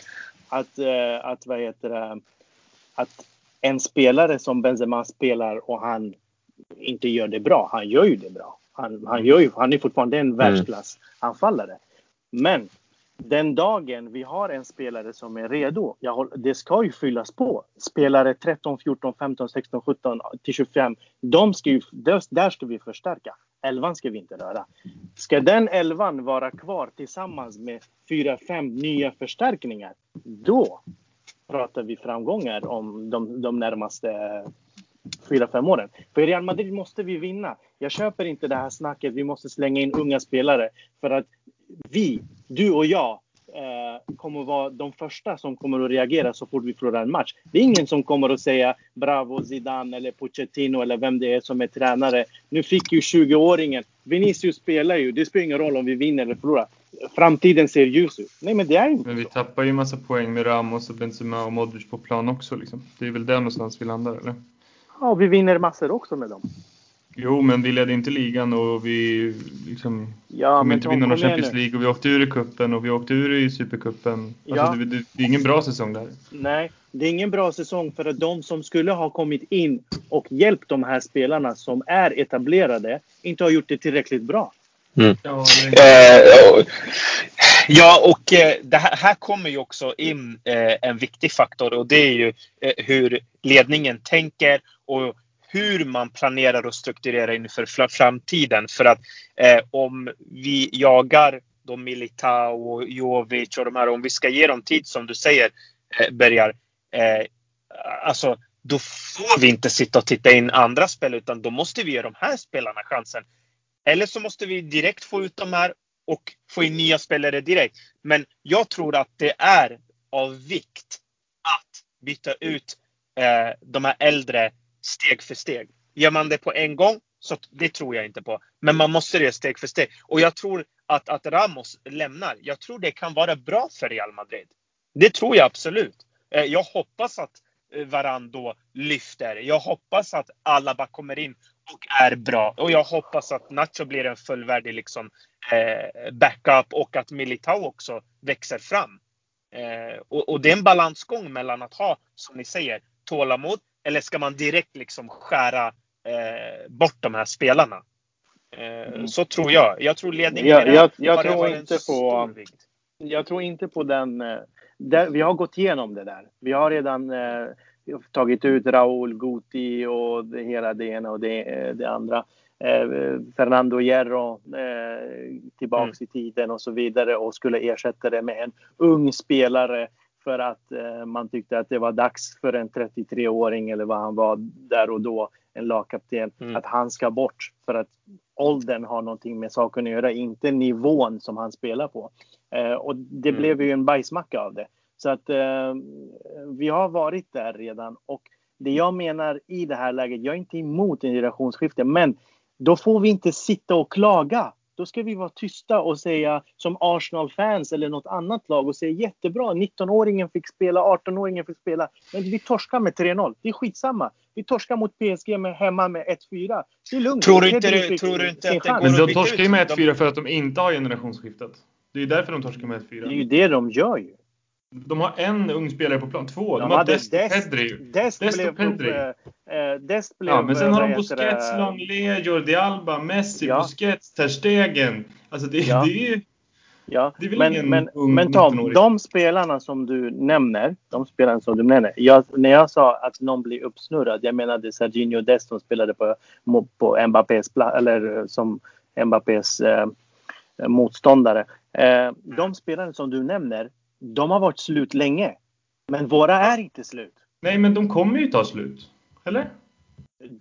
att, att, att, vad heter det, att en spelare som Benzema spelar och han inte gör det bra. Han gör ju det bra. Han, han, gör ju, han är fortfarande en mm. världsklassanfallare. Men den dagen vi har en spelare som är redo, jag, det ska ju fyllas på. Spelare 13, 14, 15, 16, 17 till 25, de ska ju, där ska vi förstärka. Elvan ska vi inte röra. Ska den elvan vara kvar tillsammans med fyra, fem nya förstärkningar, då pratar vi framgångar om de, de närmaste fyra, fem åren. För i Real Madrid måste vi vinna. Jag köper inte det här snacket, vi måste slänga in unga spelare. För att vi, du och jag, eh, kommer vara de första som kommer att reagera så fort vi förlorar en match. Det är ingen som kommer att säga bravo Zidane eller Pochettino eller vem det är som är tränare. Nu fick ju 20-åringen, Vinicius spelar ju, det spelar ingen roll om vi vinner eller förlorar. Framtiden ser ljus ut. Nej men det är inte Men vi så. tappar ju massa poäng med Ramos och Benzema och Modric på plan också liksom. Det är väl där någonstans vi landar eller? Ja, vi vinner massor också med dem. Jo, men vi ledde inte ligan och vi liksom ja, kom inte vinna någon Champions League och vi åkte ur i kuppen och vi åkte ur i Supercupen. Alltså, ja. det, det, det, är ingen bra säsong där. Nej, det är ingen bra säsong för att de som skulle ha kommit in och hjälpt de här spelarna som är etablerade inte har gjort det tillräckligt bra. Mm. Ja, det... eh, Ja, och eh, det här, här, kommer ju också in eh, en viktig faktor och det är ju hur ledningen tänker och hur man planerar och strukturerar inför framtiden. För att eh, om vi jagar då Militao och Jovic och de här, om vi ska ge dem tid som du säger, eh, Bergar, eh, alltså då får vi inte sitta och titta in andra spel utan då måste vi ge de här spelarna chansen. Eller så måste vi direkt få ut de här och få in nya spelare direkt. Men jag tror att det är av vikt att byta ut eh, de här äldre steg för steg. Gör man det på en gång, så det tror jag inte på. Men man måste det steg för steg. Och jag tror att, att Ramos lämnar. Jag tror det kan vara bra för Real Madrid. Det tror jag absolut. Eh, jag hoppas att eh, Varan då lyfter. Jag hoppas att Alaba kommer in och är bra. Och jag hoppas att Nacho blir en fullvärdig liksom, eh, backup och att Militao också växer fram. Eh, och, och, det är en balansgång mellan att ha, som ni säger, tålamod eller ska man direkt liksom skära eh, bort de här spelarna? Eh, mm. Så tror jag. Jag tror ledningen jag, jag, jag tror inte på, Jag tror inte på den. Eh, där, vi har gått igenom det där. Vi har redan eh, tagit ut Raúl, Guti och det, hela det ena och det, eh, det andra. Eh, Fernando Hierro eh, tillbaks mm. i tiden och så vidare och skulle ersätta det med en ung spelare för att eh, man tyckte att det var dags för en 33-åring eller vad han var där och då, en lagkapten, mm. att han ska bort för att åldern har någonting med saken att göra, inte nivån som han spelar på. Eh, och det mm. blev ju en bajsmacka av det. Så att eh, vi har varit där redan och det jag menar i det här läget, jag är inte emot en generationsskifte, men då får vi inte sitta och klaga då ska vi vara tysta och säga som Arsenal-fans eller något annat lag och säga jättebra, 19-åringen fick spela, 18-åringen fick spela. Men vi torskar med 3-0. Det är skitsamma. Vi torskar mot PSG med, hemma med 1-4. Det är lugnt. Tror du inte, det, tror du inte att det går Men de torskar ju med 1-4 för att de inte har generationsskiftet. Det är därför de torskar med 1-4. Det är ju det de gör ju. De har en ung spelare på plan. Två. De, de har Dest, Pedri. Dest, Dest blev, Pedri. Äh, Dest blev, ja, men sen har de Busquets, Longley, Jordi Alba, Messi, ja. Busquets, Ter Stegen. Alltså det, ja. det är ju... Ja, det är men, ingen men, ung men Tom, de spelarna som du nämner, de spelarna som du nämner. Jag, när jag sa att någon blir uppsnurrad, jag menade Serginho Dest som spelade på, på Mbappés eller som Mbappés eh, motståndare. Eh, de spelarna som du nämner, de har varit slut länge. Men våra är inte slut. Nej, men de kommer ju ta slut. Eller?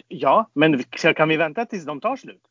Ja, men kan vi vänta tills de tar slut?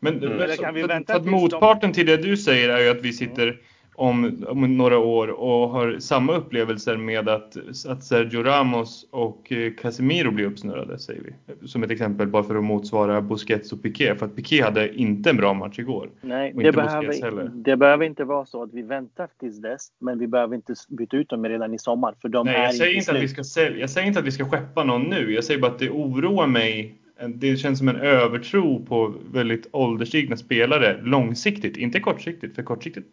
Men, mm. Eller kan vi vänta för, för att motparten de... till det du säger är ju att vi sitter om, om några år och har samma upplevelser med att, att Sergio Ramos och eh, Casemiro blir uppsnurrade, säger vi. Som ett exempel bara för att motsvara Busquets och Piqué. För att Piqué hade inte en bra match igår. Nej, det behöver, det behöver inte vara så att vi väntar tills dess. Men vi behöver inte byta ut dem redan i sommar. För de Nej, jag säger, inte att vi ska sälja, jag säger inte att vi ska skeppa någon nu. Jag säger bara att det oroar mig det känns som en övertro på väldigt ålderstigna spelare långsiktigt, inte kortsiktigt. För kortsiktigt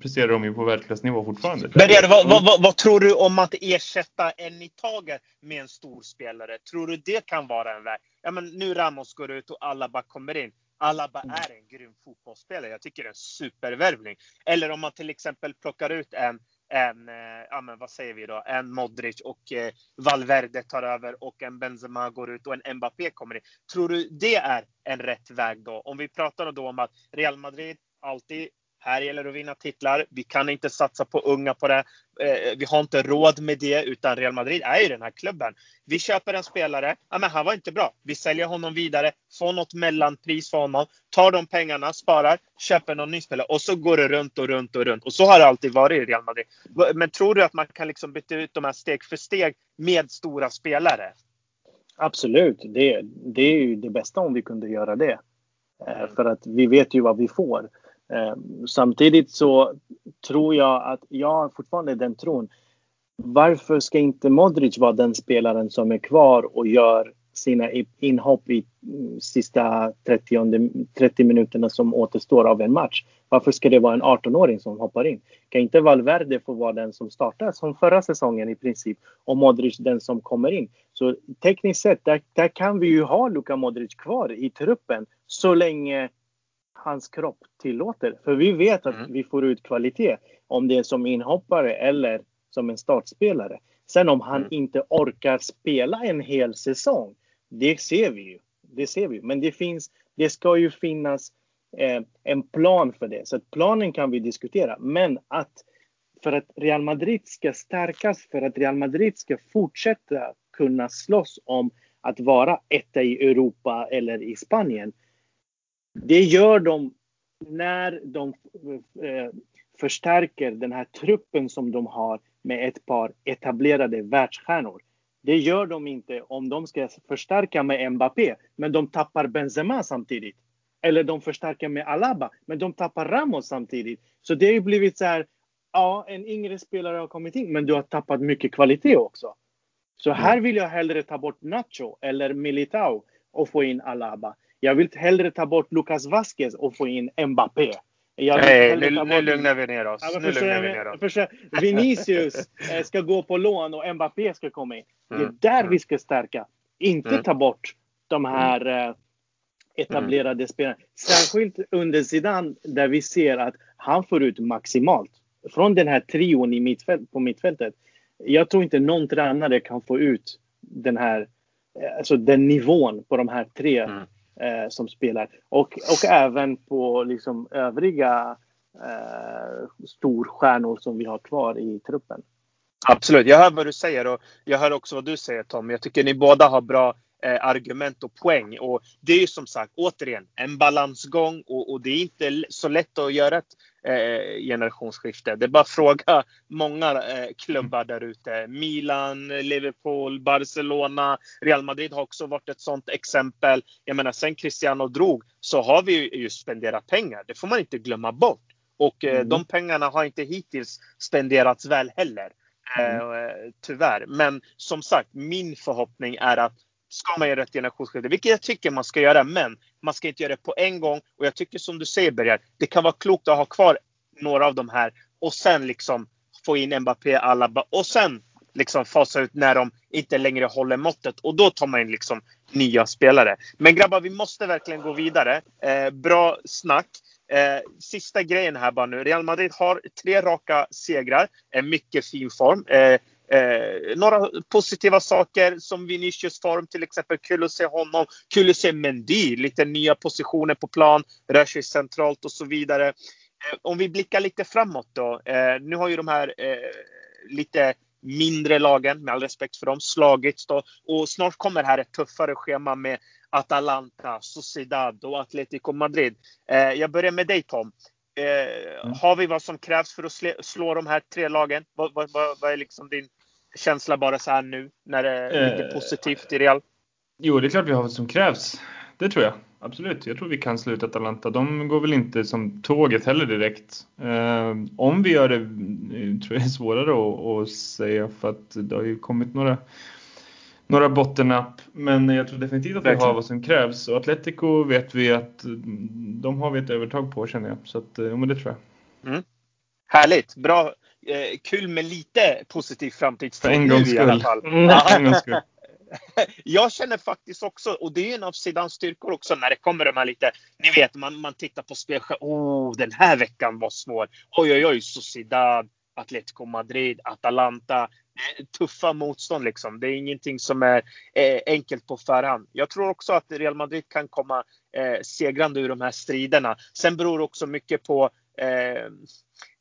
presterar de ju på världsklassnivå fortfarande. Men vad, vad, vad, tror du om att ersätta en i taget med en stor spelare? Tror du det kan vara en väg? Ja, men nu Ramos går ut och Alaba kommer in. Alaba mm. är en grym fotbollsspelare. Jag tycker det är en supervärvning. Eller om man till exempel plockar ut en en, eh, ja men vad säger vi då, en Modric och eh, Valverde tar över och en Benzema går ut och en Mbappé kommer in. Tror du det är en rätt väg då? Om vi pratar då om att Real Madrid alltid här gäller det att vinna titlar. Vi kan inte satsa på unga på det. Eh, vi har inte råd med det, utan Real Madrid är ju den här klubben. Vi köper en spelare. Ja, men han var inte bra. Vi säljer honom vidare, får något mellanpris för honom, tar de pengarna, sparar, köper någon ny spelare och så går det runt och runt och runt. Och så har det alltid varit i Real Madrid. Men tror du att man kan liksom byta ut de här steg för steg med stora spelare? Absolut, det, det är ju det bästa om vi kunde göra det. Mm. För att vi vet ju vad vi får. Ehm, samtidigt så tror jag att jag har fortfarande den tron. Varför ska inte Modric vara den spelaren som är kvar och gör sina inhopp i mm, sista 30, 30 minuterna som återstår av en match? Varför ska det vara en 18-åring som hoppar in? Kan inte Valverde få vara den som startar som förra säsongen i princip och Modric den som kommer in? Så tekniskt sett, där, där kan vi ju ha Luka Modric kvar i truppen så länge hans kropp tillåter. För vi vet att mm. vi får ut kvalitet. Om det är som inhoppare eller som en startspelare. Sen om han mm. inte orkar spela en hel säsong, det ser vi ju. Det ser vi. Men det finns, det ska ju finnas eh, en plan för det. Så planen kan vi diskutera. Men att för att Real Madrid ska stärkas, för att Real Madrid ska fortsätta kunna slåss om att vara etta i Europa eller i Spanien. Det gör de när de eh, förstärker den här truppen som de har med ett par etablerade världsstjärnor. Det gör de inte om de ska förstärka med Mbappé, men de tappar Benzema samtidigt. Eller de förstärker med Alaba, men de tappar Ramos samtidigt. Så det har ju blivit så här, ja, en yngre spelare har kommit in, men du har tappat mycket kvalitet också. Så här vill jag hellre ta bort Nacho eller Militao och få in Alaba. Jag vill hellre ta bort Lucas Vasquez och få in Mbappé. Nej, nu, nu lugnar vi ner oss. Ja, nu lugnar vi ner oss. Försök, Vinicius eh, ska gå på lån och Mbappé ska komma in. Det är mm. där mm. vi ska stärka. Inte mm. ta bort de här eh, etablerade mm. spelarna. Särskilt under sidan där vi ser att han får ut maximalt. Från den här trion i mittfält, på mittfältet. Jag tror inte någon tränare kan få ut den här, eh, alltså den nivån på de här tre mm eh, som spelar. Och, och även på liksom övriga eh, storstjärnor som vi har kvar i truppen. Absolut, jag hör vad du säger och jag hör också vad du säger Tom. Jag tycker ni båda har bra eh, argument och poäng. Och det är ju som sagt återigen en balansgång och, och det är inte så lätt att göra ett generationsskifte. Det är bara att fråga många eh, klubbar där ute. Milan, Liverpool, Barcelona, Real Madrid har också varit ett sådant exempel. Jag menar, sen Cristiano drog så har vi ju spenderat pengar. Det får man inte glömma bort. Och eh, mm. de pengarna har inte hittills spenderats väl heller. Mm. Eh, tyvärr. Men som sagt, min förhoppning är att ska man göra ett generationsskifte, vilket jag tycker man ska göra, men man ska inte göra det på en gång. Och jag tycker som du säger Bergar, det kan vara klokt att ha kvar några av de här och sen liksom få in Mbappé, Alaba och sen liksom fasa ut när de inte längre håller måttet och då tar man in liksom nya spelare. Men grabbar, vi måste verkligen gå vidare. Eh, bra snack. Eh, sista grejen här bara nu. Real Madrid har tre raka segrar. En mycket fin form. Eh, Eh, några positiva saker som Vinicius form till exempel. Kul att se honom. Kul att se Mendy. Lite nya positioner på plan. Rör sig centralt och så vidare. Eh, om vi blickar lite framåt då. Eh, nu har ju de här eh, lite mindre lagen, med all respekt för dem, slagits då. Och snart kommer här ett tuffare schema med Atalanta, Sociedad och Atletico Madrid. Eh, jag börjar med dig Tom. Eh, mm. Har vi vad som krävs för att slå de här tre lagen? Vad, vad, vad, är liksom din känsla bara så här nu när det är lite eh, positivt i Real? Jo, det är klart vi har vad som krävs. Det tror jag. Absolut. Jag tror vi kan sluta Atalanta. De går väl inte som tåget heller direkt. Eh, om vi gör det tror jag är svårare att, att säga för att det har ju kommit några några bottennapp. Men jag tror definitivt att vi har vad som krävs. Och Atletico vet vi att de har vi ett övertag på känner jag. Så att, eh, ja, men det tror jag. Mm. Härligt! Bra! Eh, kul med lite positiv framtidstro För en gångs skull. I alla fall. Mm. jag känner faktiskt också, och det är en av Zidans styrkor också, när det kommer de här lite, ni vet, man, man tittar på spel, oh, den här veckan var svår. Oj, oj, oj, Sociedad, Atletico Madrid, Atalanta Eh, tuffa motstånd liksom. Det är ingenting som är eh, enkelt på förhand. Jag tror också att Real Madrid kan komma eh, segrande ur de här striderna. Sen beror det också mycket på eh,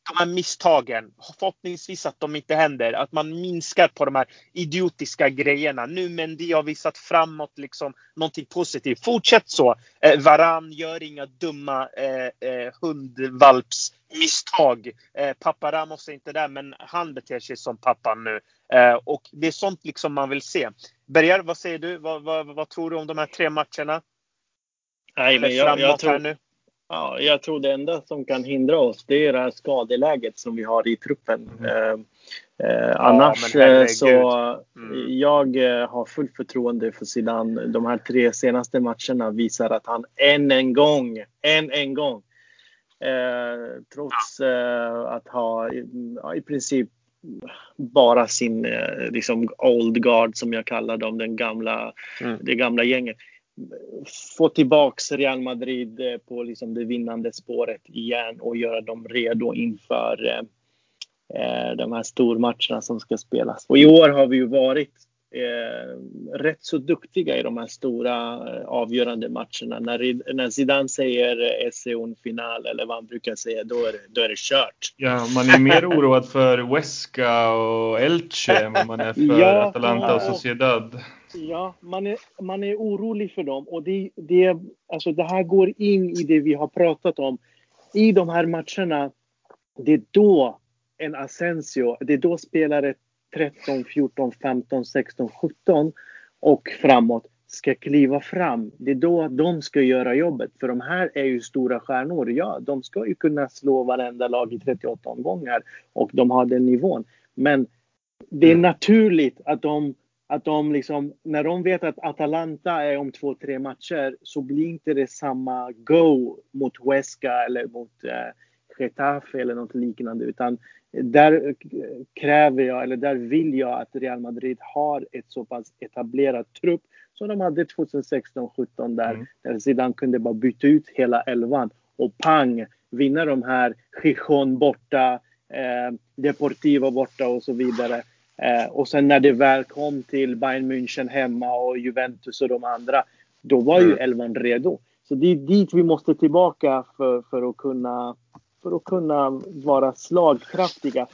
de här misstagen. Förhoppningsvis att de inte händer. Att man minskar på de här idiotiska grejerna. Nu Mendy har visat framåt liksom någonting positivt. Fortsätt så. Eh, Varann gör inga dumma eh, eh, hundvalpsmisstag. Eh, pappa Ramos är inte där men han beter sig som pappan nu. Eh, och det är sånt liksom man vill se. Bergar, vad säger du? Vad, vad, vad tror du om de här tre matcherna? Nej, men jag, jag tror, nu? Ja, jag tror det enda som kan hindra oss det är det här skadeläget som vi har i truppen. Mm. Eh, eh, annars ja, så mm. jag eh, har fullt förtroende för Zidane. De här tre senaste matcherna visar att han än en gång, än en gång, eh, trots eh, att ha ja, i princip bara sin eh, liksom old guard som jag kallar dem, den gamla, mm. det gamla gänget få tillbaks Real Madrid eh, på liksom det vinnande spåret igen och göra dem redo inför, eh, de här stormatcherna som ska spelas. Och i år har vi ju varit eh, rätt så duktiga i de här stora eh, avgörande matcherna. När, när Zidane säger SEON final eller vad han brukar säga, då är det, då är det kört. Ja, man är mer oroad för Huesca och Elche än vad man är för [LAUGHS] ja, Atalanta och Sociedad. Ja, man är, man är orolig för dem och det, det, alltså det här går in i det vi har pratat om. I de här matcherna, det är då en Asensio, det är då spelare 13, 14, 15, 16, 17 och framåt ska kliva fram. Det är då de ska göra jobbet. För de här är ju stora stjärnor. Ja, de ska ju kunna slå varenda lag i 38 omgångar och de har den nivån. Men det är naturligt att de, att de liksom, när de vet att Atalanta är om två, tre matcher så blir inte det samma go mot Huesca eller mot eh, Getafe eller något liknande. Utan där kräver jag, eller där vill jag att Real Madrid har ett så pass etablerat trupp som de hade 2016-17 där, mm. där Zidane kunde bara byta ut hela elvan och pang vinna de här Gijon borta, eh, Deportivo borta och så vidare. Eh, och sen när det väl kom till Bayern München hemma och Juventus och de andra, då var ju mm. elvan redo. Så det är dit vi måste tillbaka för, för att kunna för att kunna vara slagkraftiga.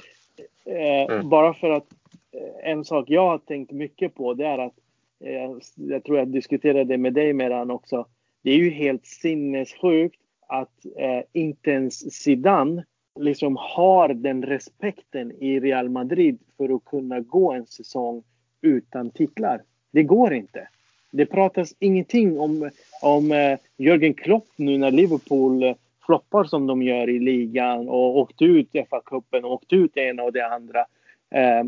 Eh, mm. Bara för att eh, en sak jag har tänkt mycket på det är att eh, jag tror jag diskuterade det med dig Meran också. Det är ju helt sinnessjukt att eh, inte ens Zidane liksom har den respekten i Real Madrid för att kunna gå en säsong utan titlar. Det går inte. Det pratas ingenting om, om eh, Jörgen Klopp nu när Liverpool eh, floppar som de gör i ligan och åkte ut i FA-cupen och åkte ut det ena och det andra. Eh,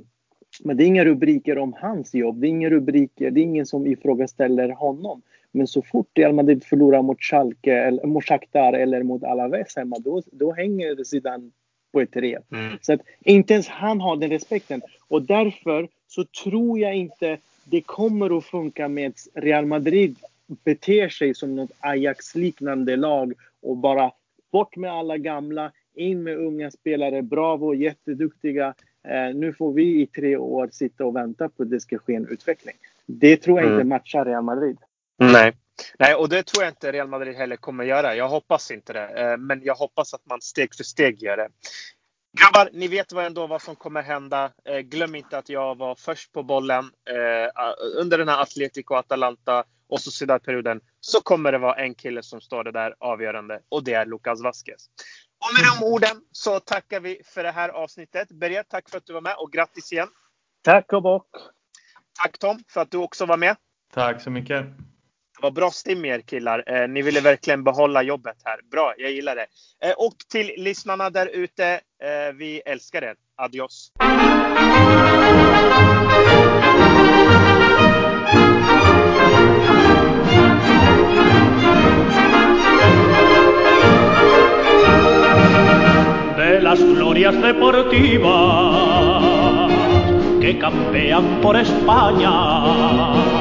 men det är inga rubriker om hans jobb. Det är inga rubriker. Det är ingen som ifrågasätter honom. Men så fort Real Madrid förlorar mot Schalke, eller mot Shakhtar eller mot Alaves hemma, då, då hänger sedan på ett rep. Mm. Så att inte ens han har den respekten. Och därför så tror jag inte det kommer att funka med Real Madrid beter sig som något Ajax-liknande lag och bara Bort med alla gamla, in med unga spelare. Bravo, jätteduktiga. Eh, nu får vi i tre år sitta och vänta på att det ska ske en utveckling. Det tror jag mm. inte matchar Real Madrid. Nej. Nej, och det tror jag inte Real Madrid heller kommer göra. Jag hoppas inte det. Eh, men jag hoppas att man steg för steg gör det. Grabbar, ni vet vad ändå vad som kommer hända. Eh, glöm inte att jag var först på bollen eh, under den här Atletico Atalanta och så perioden så kommer det vara en kille som står det där avgörande och det är Lucas Vasquez. Och med de orden så tackar vi för det här avsnittet. Berget, tack för att du var med och grattis igen. Tack och bock. Tack Tom för att du också var med. Tack så mycket. Vad bra stim er killar. Eh, ni ville verkligen behålla jobbet här. Bra, jag gillar det. Eh, och till lyssnarna där ute, eh, vi älskar er. Adios! las glorias deportivas que campean por España.